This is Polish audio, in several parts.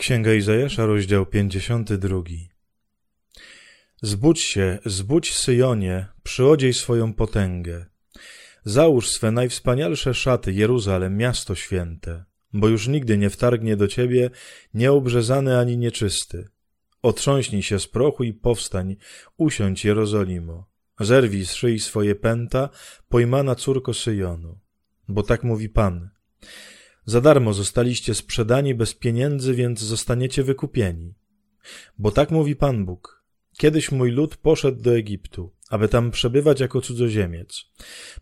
Księga Izajasza, rozdział 52. Zbudź się, zbudź Syjonie, przyodziej swoją potęgę. Załóż swe najwspanialsze szaty, Jeruzalem, miasto święte, bo już nigdy nie wtargnie do ciebie nieobrzezany ani nieczysty. Otrząśnij się z prochu i powstań, usiądź Jerozolimo. Zerwij z szyi swoje pęta, pojmana córko Syjonu. Bo tak mówi Pan – za darmo zostaliście sprzedani bez pieniędzy, więc zostaniecie wykupieni. Bo tak mówi Pan Bóg. Kiedyś mój lud poszedł do Egiptu, aby tam przebywać jako cudzoziemiec.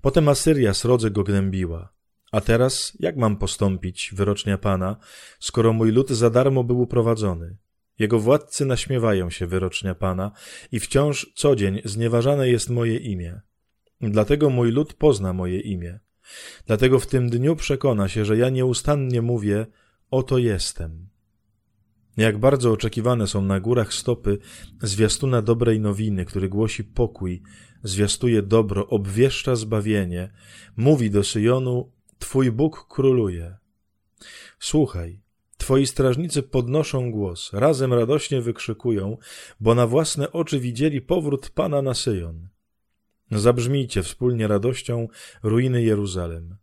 Potem Asyria srodze go gnębiła. A teraz jak mam postąpić, wyrocznia Pana, skoro mój lud za darmo był uprowadzony? Jego władcy naśmiewają się, wyrocznia Pana, i wciąż co dzień znieważane jest moje imię. Dlatego mój lud pozna moje imię. Dlatego w tym dniu przekona się, że ja nieustannie mówię: Oto jestem. Jak bardzo oczekiwane są na górach stopy zwiastuna dobrej nowiny, który głosi pokój, zwiastuje dobro, obwieszcza zbawienie, mówi do Syjonu: Twój Bóg króluje. Słuchaj, Twoi strażnicy podnoszą głos, razem radośnie wykrzykują, bo na własne oczy widzieli powrót Pana na Syjon. Zabrzmijcie wspólnie radością ruiny Jeruzalem,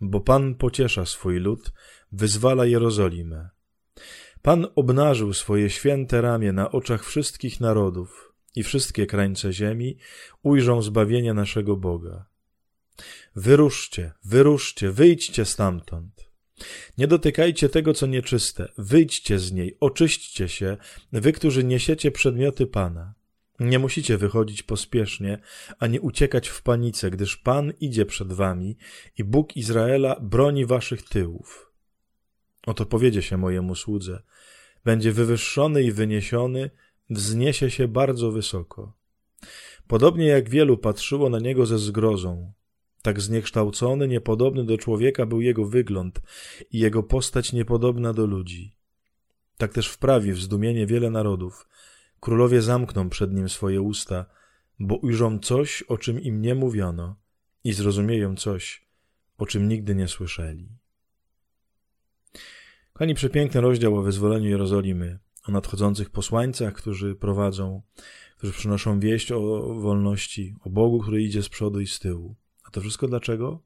bo Pan pociesza swój lud, wyzwala Jerozolimę. Pan obnażył swoje święte ramię na oczach wszystkich narodów i wszystkie krańce ziemi ujrzą zbawienie naszego Boga. Wyruszcie, wyruszcie, wyjdźcie stamtąd. Nie dotykajcie tego, co nieczyste, wyjdźcie z niej, oczyśćcie się, wy, którzy niesiecie przedmioty Pana. Nie musicie wychodzić pospiesznie, ani uciekać w panice, gdyż Pan idzie przed wami i Bóg Izraela broni waszych tyłów. Oto powiedzie się mojemu słudze. Będzie wywyższony i wyniesiony, wzniesie się bardzo wysoko. Podobnie jak wielu patrzyło na niego ze zgrozą, tak zniekształcony, niepodobny do człowieka był jego wygląd i jego postać niepodobna do ludzi. Tak też wprawi w zdumienie wiele narodów, Królowie zamkną przed nim swoje usta, bo ujrzą coś, o czym im nie mówiono i zrozumieją coś, o czym nigdy nie słyszeli. Kochani, przepiękny rozdział o wyzwoleniu Jerozolimy, o nadchodzących posłańcach, którzy prowadzą, którzy przynoszą wieść o wolności, o Bogu, który idzie z przodu i z tyłu. A to wszystko dlaczego?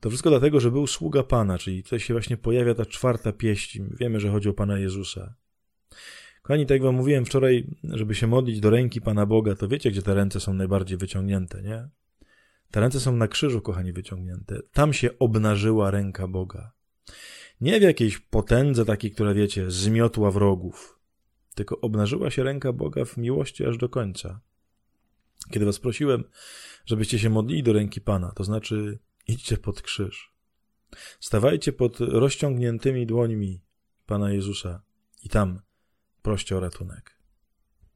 To wszystko dlatego, że był sługa Pana, czyli tutaj się właśnie pojawia ta czwarta pieśń. Wiemy, że chodzi o Pana Jezusa. Kochani, tak jak wam mówiłem wczoraj, żeby się modlić do ręki Pana Boga, to wiecie, gdzie te ręce są najbardziej wyciągnięte, nie? Te ręce są na krzyżu, kochani, wyciągnięte. Tam się obnażyła ręka Boga. Nie w jakiejś potędze takiej, która, wiecie, zmiotła wrogów, tylko obnażyła się ręka Boga w miłości aż do końca. Kiedy was prosiłem, żebyście się modlili do ręki Pana, to znaczy idźcie pod krzyż. Stawajcie pod rozciągniętymi dłońmi Pana Jezusa i tam proście o ratunek.